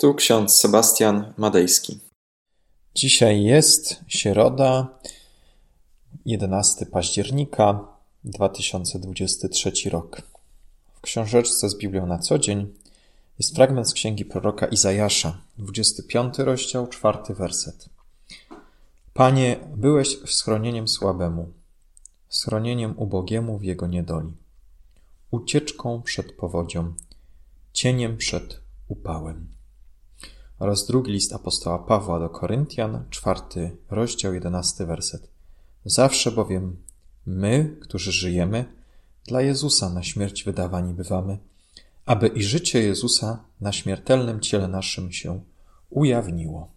Tu ksiądz Sebastian Madejski. Dzisiaj jest środa, 11 października 2023 rok. W książeczce z Biblią na co dzień jest fragment z księgi proroka Izajasza, 25 rozdział, 4 werset. Panie, byłeś schronieniem słabemu, schronieniem ubogiemu w jego niedoli, ucieczką przed powodzią, cieniem przed upałem oraz drugi list apostoła Pawła do Koryntian, czwarty rozdział, jedenasty werset. Zawsze bowiem my, którzy żyjemy, dla Jezusa na śmierć wydawani bywamy, aby i życie Jezusa na śmiertelnym ciele naszym się ujawniło.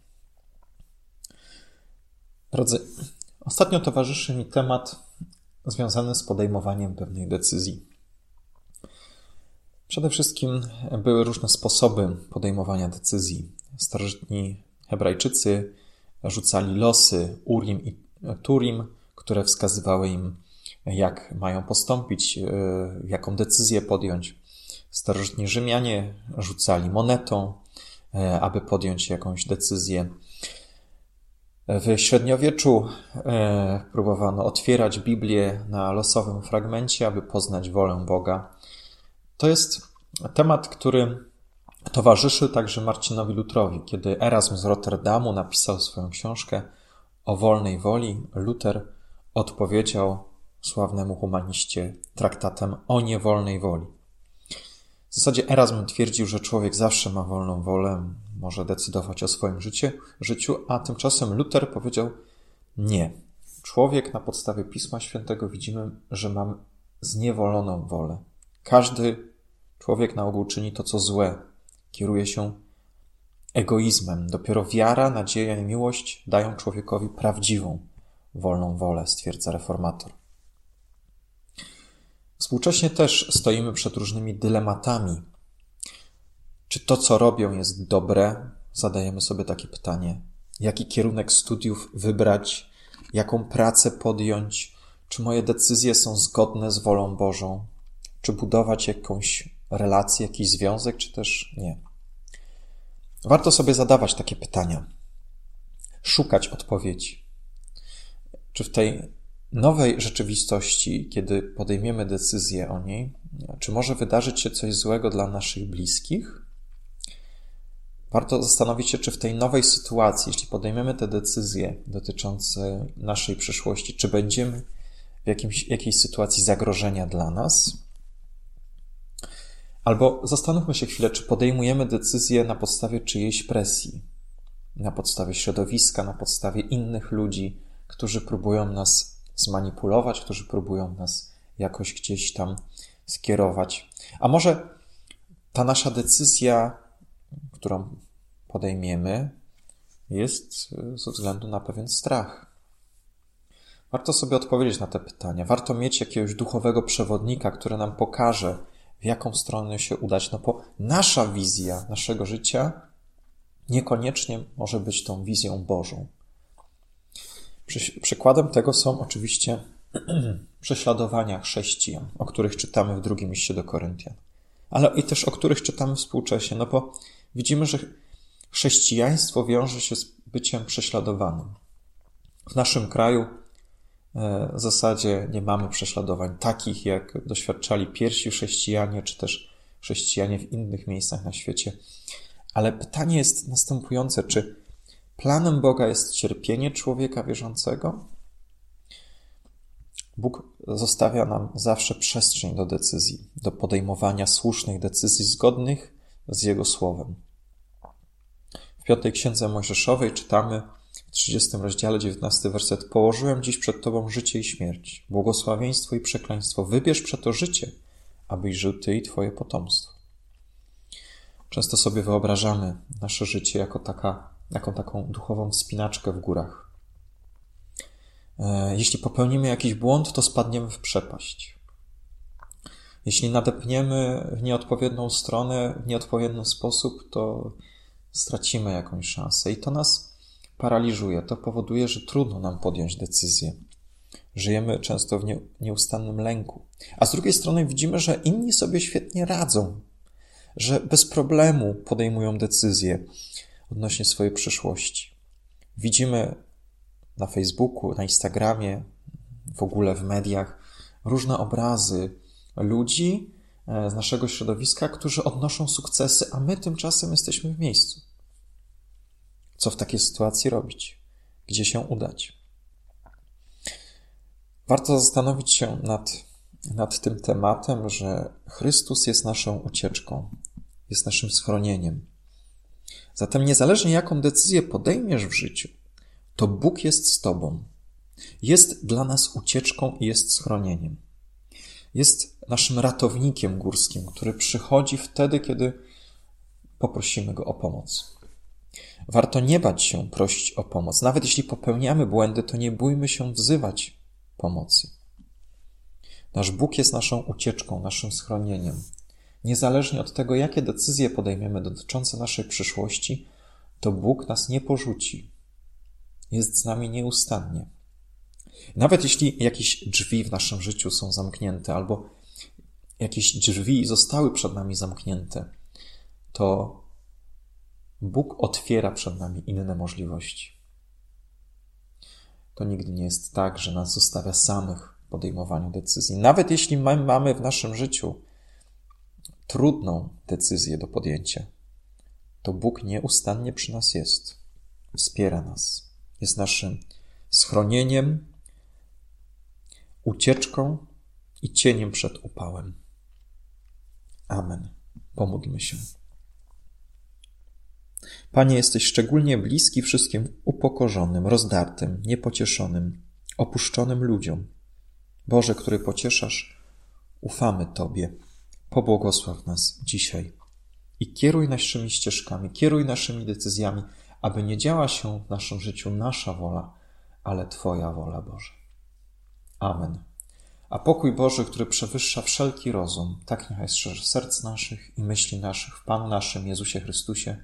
Drodzy, ostatnio towarzyszy mi temat związany z podejmowaniem pewnej decyzji. Przede wszystkim były różne sposoby podejmowania decyzji. Starożytni Hebrajczycy rzucali losy Urim i Turim, które wskazywały im, jak mają postąpić, e, jaką decyzję podjąć. Starożytni Rzymianie rzucali monetą, e, aby podjąć jakąś decyzję. W średniowieczu e, próbowano otwierać Biblię na losowym fragmencie, aby poznać wolę Boga. To jest temat, który towarzyszy także Marcinowi Lutrowi. Kiedy Erasm z Rotterdamu napisał swoją książkę o wolnej woli, Luther odpowiedział sławnemu humaniście traktatem o niewolnej woli. W zasadzie Erasm twierdził, że człowiek zawsze ma wolną wolę, może decydować o swoim życiu, życiu a tymczasem Luther powiedział nie. Człowiek na podstawie Pisma Świętego widzimy, że ma zniewoloną wolę. Każdy człowiek na ogół czyni to, co złe, kieruje się egoizmem. Dopiero wiara, nadzieja i miłość dają człowiekowi prawdziwą, wolną wolę, stwierdza reformator. Współcześnie też stoimy przed różnymi dylematami. Czy to, co robią, jest dobre? Zadajemy sobie takie pytanie. Jaki kierunek studiów wybrać? Jaką pracę podjąć? Czy moje decyzje są zgodne z wolą Bożą? Czy budować jakąś relację, jakiś związek, czy też nie. Warto sobie zadawać takie pytania, szukać odpowiedzi. Czy w tej nowej rzeczywistości, kiedy podejmiemy decyzję o niej, czy może wydarzyć się coś złego dla naszych bliskich? Warto zastanowić się, czy w tej nowej sytuacji, jeśli podejmiemy te decyzje dotyczące naszej przyszłości, czy będziemy w jakimś, jakiejś sytuacji zagrożenia dla nas, Albo zastanówmy się chwilę, czy podejmujemy decyzje na podstawie czyjejś presji, na podstawie środowiska, na podstawie innych ludzi, którzy próbują nas zmanipulować, którzy próbują nas jakoś gdzieś tam skierować. A może ta nasza decyzja, którą podejmiemy, jest ze względu na pewien strach. Warto sobie odpowiedzieć na te pytania. Warto mieć jakiegoś duchowego przewodnika, który nam pokaże, w jaką stronę się udać, no bo nasza wizja naszego życia niekoniecznie może być tą wizją Bożą. Przykładem tego są oczywiście prześladowania chrześcijan, o których czytamy w drugim liście do Koryntian, ale i też o których czytamy współcześnie, no bo widzimy, że chrześcijaństwo wiąże się z byciem prześladowanym. W naszym kraju w zasadzie nie mamy prześladowań takich, jak doświadczali pierwsi chrześcijanie, czy też chrześcijanie w innych miejscach na świecie. Ale pytanie jest następujące: czy planem Boga jest cierpienie człowieka wierzącego? Bóg zostawia nam zawsze przestrzeń do decyzji, do podejmowania słusznych decyzji zgodnych z Jego słowem. W piątej księdze Mojżeszowej czytamy, w 30 rozdziale, 19 werset. Położyłem dziś przed Tobą życie i śmierć, błogosławieństwo i przekleństwo. Wybierz przeto życie, abyś żył Ty i Twoje potomstwo. Często sobie wyobrażamy nasze życie jako, taka, jako taką duchową wspinaczkę w górach. E, jeśli popełnimy jakiś błąd, to spadniemy w przepaść. Jeśli nadepniemy w nieodpowiednią stronę, w nieodpowiedni sposób, to stracimy jakąś szansę. I to nas paraliżuje. To powoduje, że trudno nam podjąć decyzję. Żyjemy często w nieustannym lęku. A z drugiej strony widzimy, że inni sobie świetnie radzą. że bez problemu podejmują decyzje odnośnie swojej przyszłości. Widzimy na Facebooku, na Instagramie, w ogóle w mediach różne obrazy ludzi e, z naszego środowiska, którzy odnoszą sukcesy, a my tymczasem jesteśmy w miejscu. Co w takiej sytuacji robić? Gdzie się udać? Warto zastanowić się nad, nad tym tematem, że Chrystus jest naszą ucieczką, jest naszym schronieniem. Zatem niezależnie jaką decyzję podejmiesz w życiu, to Bóg jest z Tobą. Jest dla nas ucieczką i jest schronieniem. Jest naszym ratownikiem górskim, który przychodzi wtedy, kiedy poprosimy Go o pomoc. Warto nie bać się prosić o pomoc. Nawet jeśli popełniamy błędy, to nie bójmy się wzywać pomocy. Nasz Bóg jest naszą ucieczką, naszym schronieniem. Niezależnie od tego, jakie decyzje podejmiemy dotyczące naszej przyszłości, to Bóg nas nie porzuci. Jest z nami nieustannie. Nawet jeśli jakieś drzwi w naszym życiu są zamknięte, albo jakieś drzwi zostały przed nami zamknięte, to Bóg otwiera przed nami inne możliwości. To nigdy nie jest tak, że nas zostawia samych w podejmowaniu decyzji. Nawet jeśli mamy w naszym życiu trudną decyzję do podjęcia, to Bóg nieustannie przy nas jest, wspiera nas, jest naszym schronieniem, ucieczką i cieniem przed upałem. Amen. Pomódlmy się. Panie, jesteś szczególnie bliski wszystkim upokorzonym, rozdartym, niepocieszonym, opuszczonym ludziom. Boże, który pocieszasz, ufamy Tobie. Pobłogosław nas dzisiaj i kieruj naszymi ścieżkami, kieruj naszymi decyzjami, aby nie działa się w naszym życiu nasza wola, ale Twoja wola, Boże. Amen. A pokój Boży, który przewyższa wszelki rozum, tak niechaj strzeże serc naszych i myśli naszych w Panu naszym Jezusie Chrystusie,